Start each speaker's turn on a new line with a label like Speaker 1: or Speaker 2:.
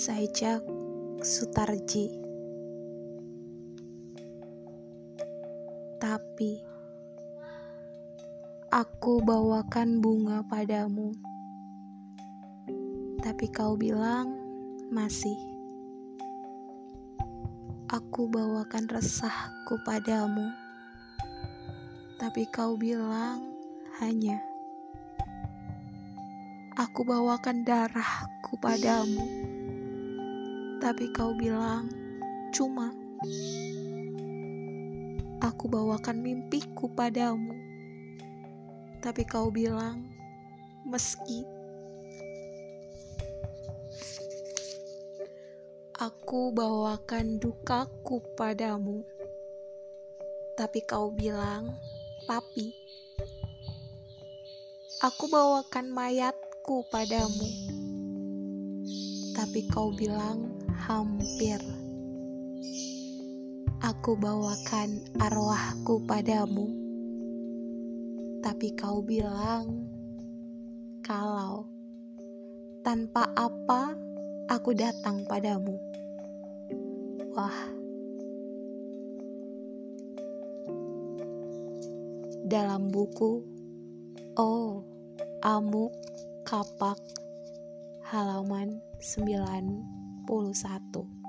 Speaker 1: Saijak Sutarji. Tapi Aku bawakan bunga padamu. Tapi kau bilang masih. Aku bawakan resahku padamu. Tapi kau bilang hanya. Aku bawakan darahku padamu, tapi kau bilang cuma. Aku bawakan mimpiku padamu, tapi kau bilang meski. Aku bawakan dukaku padamu, tapi kau bilang papi. Aku bawakan mayat aku padamu, tapi kau bilang hampir. Aku bawakan arwahku padamu, tapi kau bilang kalau tanpa apa aku datang padamu. Wah, dalam buku, oh, amuk kapak halaman 91